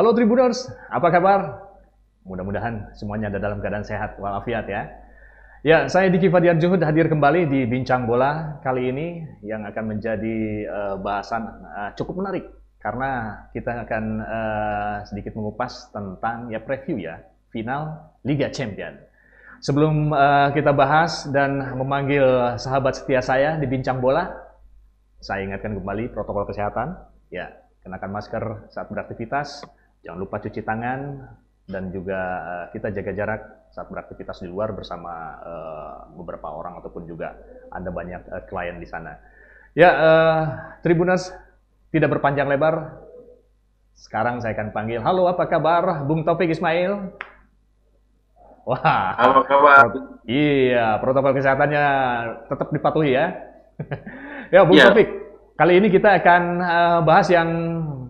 Halo Tribuners, apa kabar? Mudah-mudahan semuanya ada dalam keadaan sehat walafiat ya. Ya, saya Diki Fadiar Juhud hadir kembali di Bincang Bola kali ini yang akan menjadi uh, bahasan uh, cukup menarik karena kita akan uh, sedikit mengupas tentang ya preview ya final Liga Champion. Sebelum uh, kita bahas dan memanggil sahabat setia saya di Bincang Bola, saya ingatkan kembali protokol kesehatan. Ya, kenakan masker saat beraktivitas, jangan lupa cuci tangan, dan juga uh, kita jaga jarak saat beraktivitas di luar bersama uh, beberapa orang ataupun juga ada banyak uh, klien di sana. Ya, uh, Tribuners tidak berpanjang lebar. Sekarang saya akan panggil, halo apa kabar Bung Taufik Ismail? Wah, halo kabar? Iya, protokol kesehatannya tetap dipatuhi ya. ya, Bung ya. Taufik, Kali ini kita akan uh, bahas yang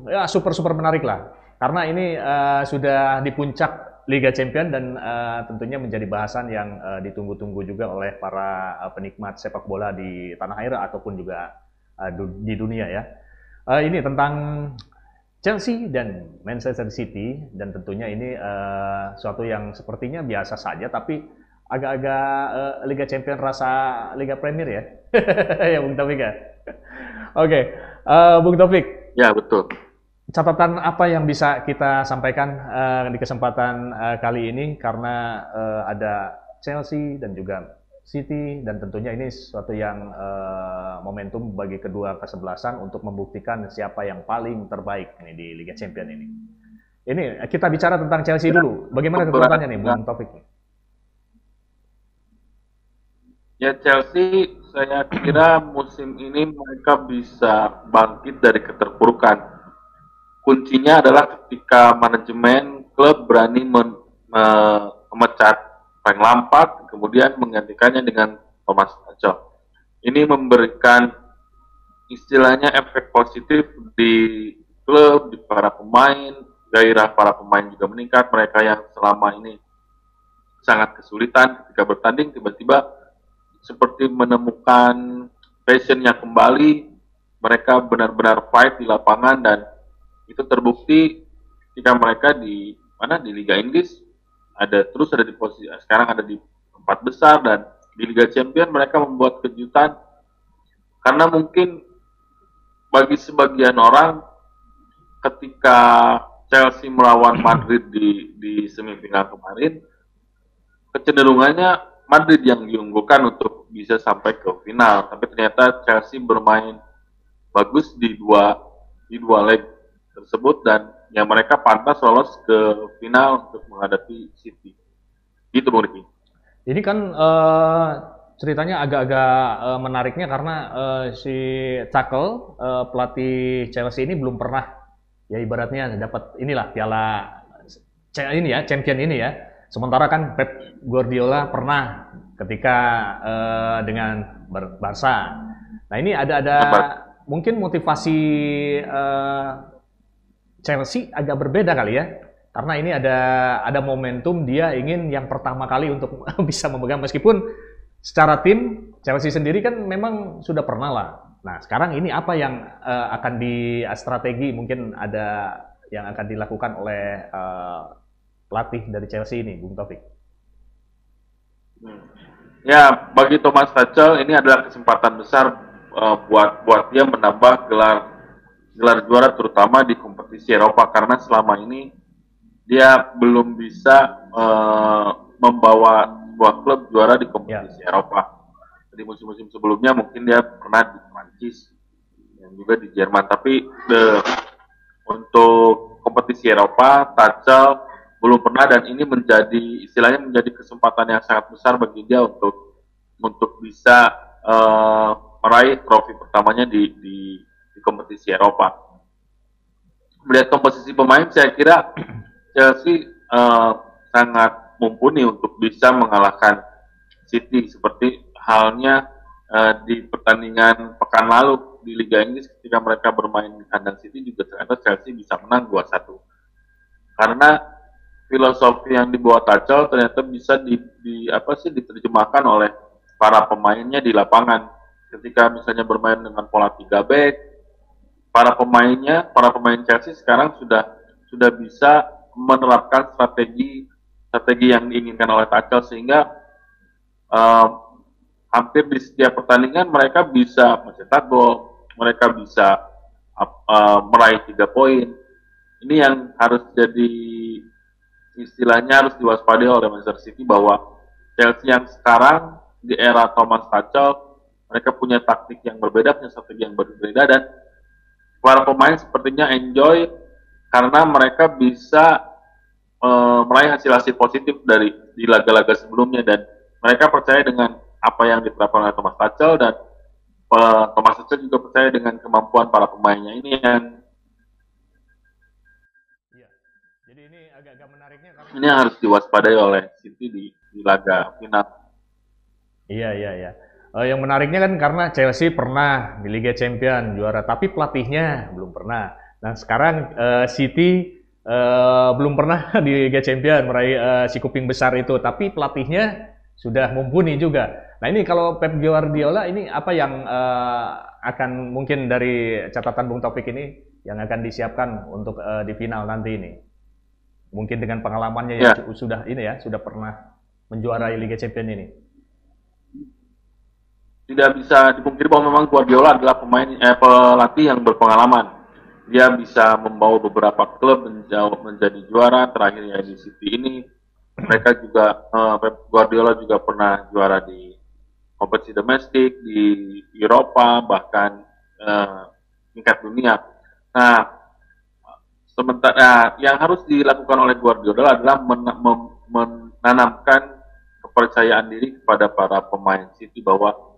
ya super super menarik lah, karena ini uh, sudah di puncak Liga Champion dan uh, tentunya menjadi bahasan yang uh, ditunggu-tunggu juga oleh para uh, penikmat sepak bola di tanah air ataupun juga uh, di dunia ya. Uh, ini tentang Chelsea dan Manchester City dan tentunya ini uh, suatu yang sepertinya biasa saja tapi agak-agak uh, Liga Champion rasa Liga Premier ya, ya Bung Taufik ya. Oke, okay. uh, Bung Taufik. Ya betul. Catatan apa yang bisa kita sampaikan uh, di kesempatan uh, kali ini karena uh, ada Chelsea dan juga City dan tentunya ini suatu yang uh, momentum bagi kedua kesebelasan untuk membuktikan siapa yang paling terbaik ini di Liga Champions ini. Ini kita bicara tentang Chelsea dulu. Bagaimana kekuatannya nih, Bung Taufik? Ya Chelsea saya kira musim ini mereka bisa bangkit dari keterpurukan. Kuncinya adalah ketika manajemen klub berani memecat Frank Lampard, kemudian menggantikannya dengan Thomas Tuchel. Ini memberikan istilahnya efek positif di klub, di para pemain, gairah para pemain juga meningkat. Mereka yang selama ini sangat kesulitan ketika bertanding tiba-tiba seperti menemukan passionnya kembali mereka benar-benar fight di lapangan dan itu terbukti ketika mereka di mana di Liga Inggris ada terus ada di posisi sekarang ada di empat besar dan di Liga Champion mereka membuat kejutan. Karena mungkin bagi sebagian orang ketika Chelsea melawan Madrid di di semifinal kemarin kecenderungannya Madrid yang diunggulkan untuk bisa sampai ke final, tapi ternyata Chelsea bermain bagus di dua di dua leg tersebut dan yang mereka pantas lolos ke final untuk menghadapi City. Gitu Bung Riki. Ini kan uh, ceritanya agak-agak uh, menariknya karena uh, si Cakel uh, pelatih Chelsea ini belum pernah ya ibaratnya dapat inilah piala ini ya champion ini ya Sementara kan Pep Guardiola pernah ketika uh, dengan Barca. Nah ini ada ada mungkin motivasi uh, Chelsea agak berbeda kali ya. Karena ini ada ada momentum dia ingin yang pertama kali untuk bisa memegang meskipun secara tim Chelsea sendiri kan memang sudah pernah lah. Nah sekarang ini apa yang uh, akan di strategi mungkin ada yang akan dilakukan oleh uh, pelatih dari Chelsea ini, Bung Taufik? Ya, bagi Thomas Tuchel ini adalah kesempatan besar uh, buat buat dia menambah gelar gelar juara terutama di kompetisi Eropa karena selama ini dia belum bisa uh, membawa sebuah klub juara di kompetisi ya. Eropa. Di musim-musim sebelumnya mungkin dia pernah di Prancis dan juga di Jerman, tapi the, untuk kompetisi Eropa, Tuchel belum pernah dan ini menjadi istilahnya menjadi kesempatan yang sangat besar bagi dia untuk untuk bisa uh, meraih trofi pertamanya di, di, di kompetisi Eropa. Melihat komposisi pemain, saya kira Chelsea uh, sangat mumpuni untuk bisa mengalahkan City seperti halnya uh, di pertandingan pekan lalu di Liga Inggris ketika mereka bermain di kandang City juga ternyata Chelsea bisa menang 2-1. Karena filosofi yang dibuat Tacel ternyata bisa di, di apa sih diterjemahkan oleh para pemainnya di lapangan. Ketika misalnya bermain dengan pola 3 back, para pemainnya, para pemain Chelsea sekarang sudah sudah bisa menerapkan strategi strategi yang diinginkan oleh Tuchel sehingga uh, hampir di setiap pertandingan mereka bisa mencetak gol, mereka bisa uh, meraih tiga poin. Ini yang harus jadi istilahnya harus diwaspadai oleh Manchester City bahwa Chelsea yang sekarang di era Thomas Tuchel mereka punya taktik yang berbeda, punya strategi yang berbeda dan para pemain sepertinya enjoy karena mereka bisa uh, meraih hasil-hasil positif dari di laga-laga sebelumnya dan mereka percaya dengan apa yang diterapkan oleh Thomas Tuchel dan uh, Thomas Tuchel juga percaya dengan kemampuan para pemainnya ini yang ya. Jadi ini agak-agak menariknya karena ini harus diwaspadai oleh City di, di laga final. Iya iya iya. Uh, yang menariknya kan karena Chelsea pernah di Liga Champion juara, tapi pelatihnya belum pernah. Nah sekarang uh, City uh, belum pernah di Liga Champion meraih uh, si kuping besar itu, tapi pelatihnya sudah mumpuni juga. Nah ini kalau Pep Guardiola ini apa yang uh, akan mungkin dari catatan Bung Taufik ini yang akan disiapkan untuk uh, di final nanti ini? Mungkin dengan pengalamannya ya. yang sudah ini ya sudah pernah menjuarai Liga Champion ini. Tidak bisa dipungkiri bahwa memang Guardiola adalah pemain eh, pelatih yang berpengalaman. Dia bisa membawa beberapa klub menjauh menjadi juara. Terakhirnya di City ini mereka juga Pep Guardiola juga pernah juara di kompetisi domestik di Eropa bahkan uh, tingkat dunia. Nah sementara nah, yang harus dilakukan oleh Guardiola adalah men menanamkan kepercayaan diri kepada para pemain City bahwa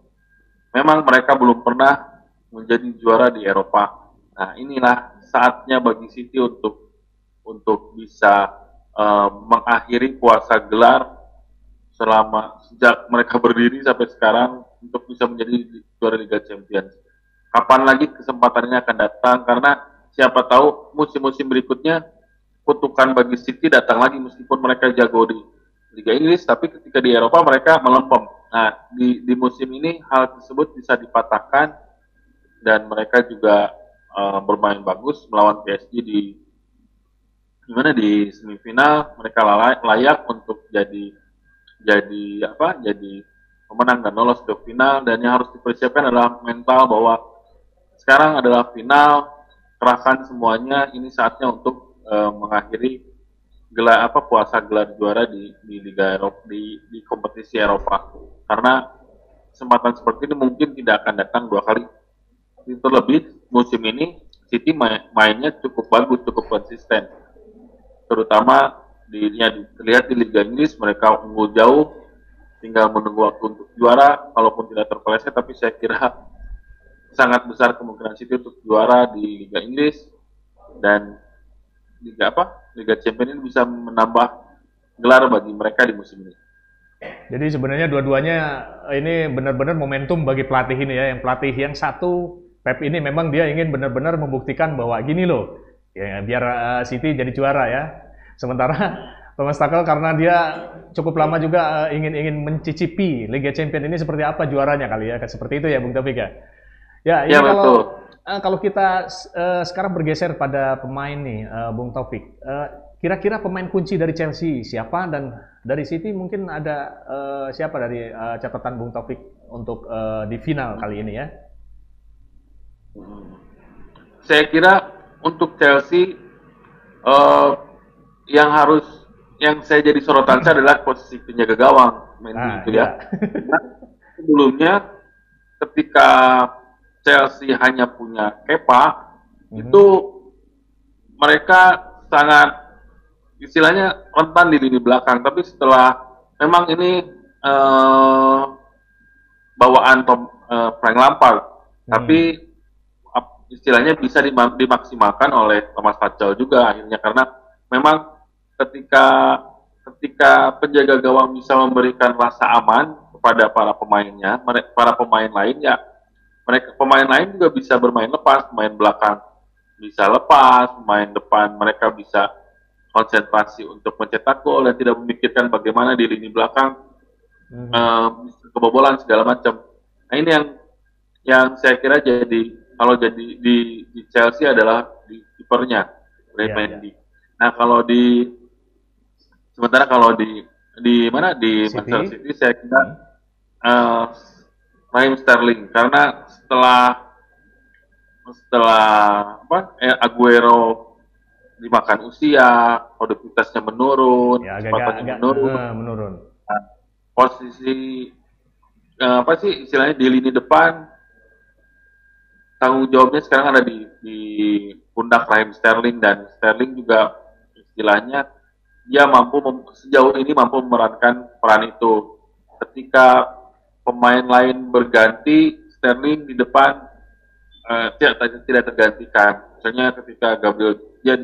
memang mereka belum pernah menjadi juara di Eropa Nah, inilah saatnya bagi City untuk untuk bisa uh, mengakhiri puasa gelar selama sejak mereka berdiri sampai sekarang untuk bisa menjadi juara Liga Champions. Kapan lagi kesempatannya akan datang karena siapa tahu musim-musim berikutnya kutukan bagi City datang lagi meskipun mereka jago di Liga Inggris tapi ketika di Eropa mereka melempem. Nah, di di musim ini hal tersebut bisa dipatahkan dan mereka juga uh, bermain bagus melawan PSG di gimana di semifinal. Mereka layak untuk jadi jadi apa jadi pemenang dan lolos ke final. Dan yang harus dipersiapkan adalah mental bahwa sekarang adalah final kerahkan semuanya. Ini saatnya untuk uh, mengakhiri gelar apa puasa gelar juara di, di Liga Eropa di, di kompetisi Eropa. Karena kesempatan seperti ini mungkin tidak akan datang dua kali. Itu lebih musim ini City main, mainnya cukup bagus, cukup konsisten. Terutama di, ya, terlihat di Liga Inggris mereka unggul jauh, tinggal menunggu waktu untuk juara, kalaupun tidak terpeleset, tapi saya kira sangat besar kemungkinan City untuk juara di Liga Inggris. Dan Liga apa? Liga Champions ini bisa menambah gelar bagi mereka di musim ini. Jadi sebenarnya dua-duanya ini benar-benar momentum bagi pelatih ini ya, yang pelatih yang satu Pep ini memang dia ingin benar-benar membuktikan bahwa gini loh, ya biar uh, City jadi juara ya. Sementara Thomas Tuchel karena dia cukup lama juga uh, ingin ingin mencicipi Liga Champions ini seperti apa juaranya kali ya, seperti itu ya Bung Taufik ya. Ya, ini ya, kalau uh, kalau kita uh, sekarang bergeser pada pemain nih, uh, Bung Taufik, uh, kira-kira pemain kunci dari Chelsea siapa dan dari City mungkin ada uh, siapa dari uh, catatan Bung Taufik untuk uh, di final kali ini ya? Saya kira untuk Chelsea uh, yang harus yang saya jadi sorotan saya adalah posisi penjaga gawang Mendy ah, itu ya. Iya. sebelumnya ketika Chelsea hanya punya Kepa mm-hmm. itu mereka sangat istilahnya rentan di lini belakang tapi setelah memang ini uh, bawaan Tom uh, Frank Lampard hmm. tapi istilahnya bisa dimaksimalkan oleh Thomas Tuchel juga akhirnya karena memang ketika ketika penjaga gawang bisa memberikan rasa aman kepada para pemainnya, para pemain lain ya mereka pemain lain juga bisa bermain lepas, pemain belakang bisa lepas, pemain depan mereka bisa konsentrasi untuk mencetak gol dan tidak memikirkan bagaimana di lini belakang hmm. uh, kebobolan segala macam. Nah ini yang yang saya kira jadi kalau jadi di, di Chelsea adalah di kipernya Ray yeah, Mendy. Yeah. Nah kalau di sementara kalau di di mana di City. Manchester City saya kira hmm. uh, Raheem Sterling karena setelah setelah apa eh, Aguero dimakan usia, produktivitasnya menurun, ya, agak, agak, menurun, uh, menurun. Nah, posisi uh, apa sih istilahnya di lini depan tanggung jawabnya sekarang ada di di pundak Raheem Sterling dan Sterling juga istilahnya dia mampu sejauh ini mampu memerankan peran itu. Ketika pemain lain berganti, Sterling di depan uh, tidak tidak tergantikan. Misalnya ketika Gabriel dia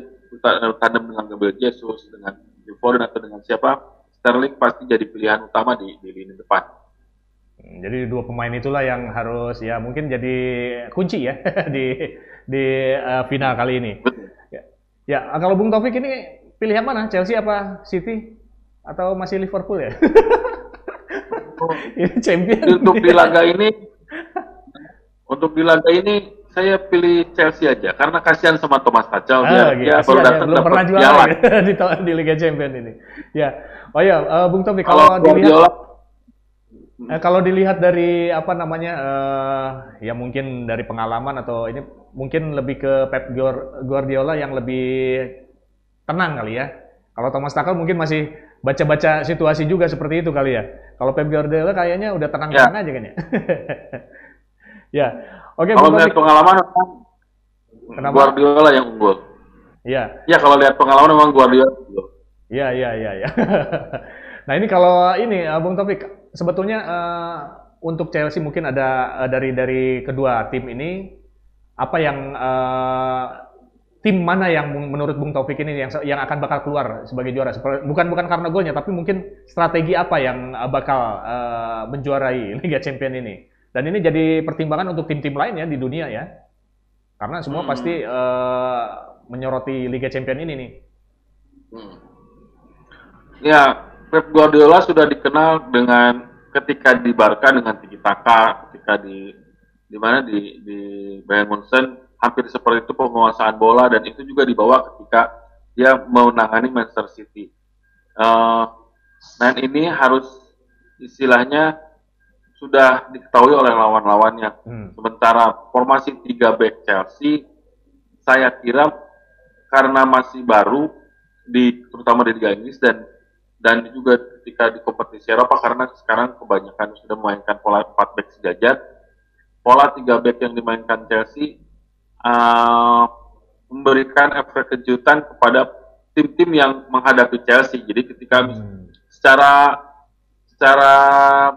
tandem dengan Gabriel Jesus, dengan Foden atau dengan siapa, Sterling pasti jadi pilihan utama di, di lini depan. Hmm, jadi dua pemain itulah yang harus ya mungkin jadi kunci ya di di uh, final kali ini. Betul. Ya. ya, kalau Bung Taufik ini pilihan mana? Chelsea apa City atau masih Liverpool ya? Ini champion. Untuk di laga ini, untuk di laga ini saya pilih Chelsea aja karena kasihan sama Thomas Tuchel ah, dia, dia baru datang ya. belum pernah juara di, di Liga Champions ini. Ya, oh ya, uh, Bung Tommy kalau, kalau dilihat uh, kalau dilihat dari apa namanya uh, ya mungkin dari pengalaman atau ini mungkin lebih ke Pep Guardiola yang lebih tenang kali ya. Kalau Thomas Tuchel mungkin masih baca-baca situasi juga seperti itu kali ya. Kalau Pep Guardiola kayaknya udah tenang-tenang ya. aja kan ya. ya. Oke, kalau lihat pengalaman Kenapa? Guardiola yang unggul. Iya. Iya, kalau lihat pengalaman memang Guardiola unggul. Iya, iya, iya, iya. nah, ini kalau ini uh, Bung Taufik sebetulnya uh, untuk Chelsea mungkin ada uh, dari dari kedua tim ini apa yang uh, tim mana yang menurut Bung Taufik ini yang yang akan bakal keluar sebagai juara? Bukan bukan karena golnya, tapi mungkin strategi apa yang eh, bakal uh, menjuarai Liga Champions ini? Dan ini jadi pertimbangan untuk tim-tim lain ya di dunia ya, karena semua hmm. pasti uh, menyoroti Liga Champions ini nih. Hmm. Ya, Pep Guardiola sudah dikenal dengan ketika di Barca dengan tiki taka, ketika di di mana di di Bayern Munchen hampir seperti itu penguasaan bola dan itu juga dibawa ketika dia menangani Manchester City. Uh, dan ini harus istilahnya sudah diketahui oleh lawan-lawannya. Hmm. Sementara formasi 3 back Chelsea, saya kira karena masih baru di terutama di Liga Inggris dan dan juga ketika di kompetisi Eropa karena sekarang kebanyakan sudah memainkan pola 4 back sejajar. Pola 3 back yang dimainkan Chelsea uh, memberikan efek kejutan kepada tim-tim yang menghadapi Chelsea. Jadi ketika hmm. secara secara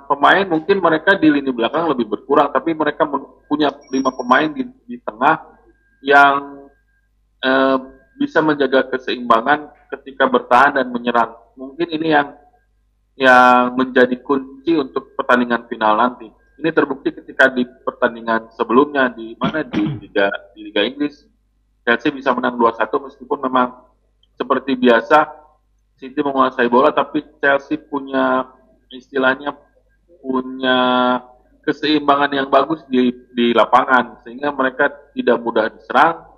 pemain mungkin mereka di lini belakang lebih berkurang, tapi mereka punya lima pemain di, di tengah yang uh, bisa menjaga keseimbangan ketika bertahan dan menyerang. Mungkin ini yang yang menjadi kunci untuk pertandingan final nanti. Ini terbukti ketika di pertandingan sebelumnya di mana? Di Liga di Liga Inggris. Chelsea bisa menang 2-1 meskipun memang seperti biasa City menguasai bola tapi Chelsea punya istilahnya punya keseimbangan yang bagus di di lapangan. Sehingga mereka tidak mudah diserang,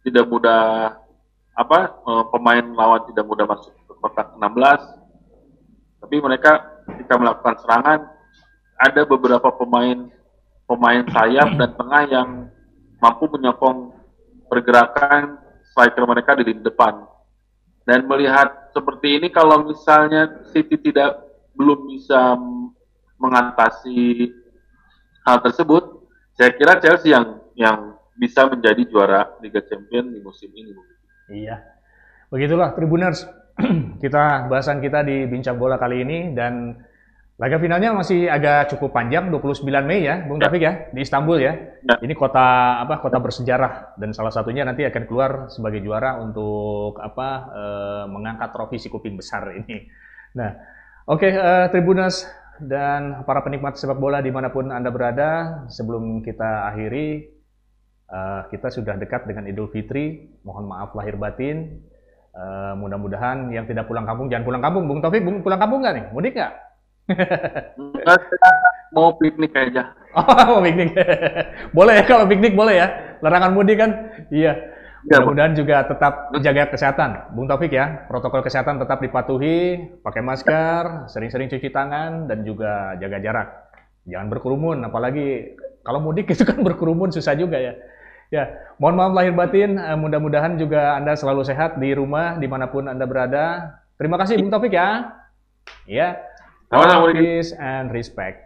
tidak mudah apa eh, pemain lawan tidak mudah masuk ke kotak 16. Tapi mereka ketika melakukan serangan ada beberapa pemain pemain sayap dan tengah yang mampu menyokong pergerakan striker mereka di lini depan. Dan melihat seperti ini kalau misalnya City tidak belum bisa mengatasi hal tersebut, saya kira Chelsea yang yang bisa menjadi juara Liga Champions di musim ini. Iya. Begitulah Tribuners. kita bahasan kita di Bincang Bola kali ini dan Laga finalnya masih agak cukup panjang, 29 Mei ya, Bung ya. Taufik ya, di Istanbul ya. ya. Ini kota apa? Kota bersejarah dan salah satunya nanti akan keluar sebagai juara untuk apa? E, mengangkat trofi si kuping besar ini. Nah, oke okay, e, Tribunas dan para penikmat sepak bola di mana pun anda berada, sebelum kita akhiri, e, kita sudah dekat dengan Idul Fitri. Mohon maaf lahir batin. E, mudah-mudahan yang tidak pulang kampung jangan pulang kampung, Bung Taufik. Bung pulang kampung nggak nih? Mudik nggak? Mau piknik aja. Oh, mau piknik. boleh ya kalau piknik boleh ya. Larangan mudik kan? Iya. Ya, Mudah-mudahan juga tetap jaga kesehatan, Bung Taufik ya. Protokol kesehatan tetap dipatuhi, pakai masker, sering-sering cuci tangan, dan juga jaga jarak. Jangan berkerumun, apalagi kalau mudik itu kan berkerumun susah juga ya. Ya, mohon maaf lahir batin. Eh, mudah-mudahan juga Anda selalu sehat di rumah, di mana pun Anda berada. Terima kasih Bung Taufik ya. Ya. Peace and respect.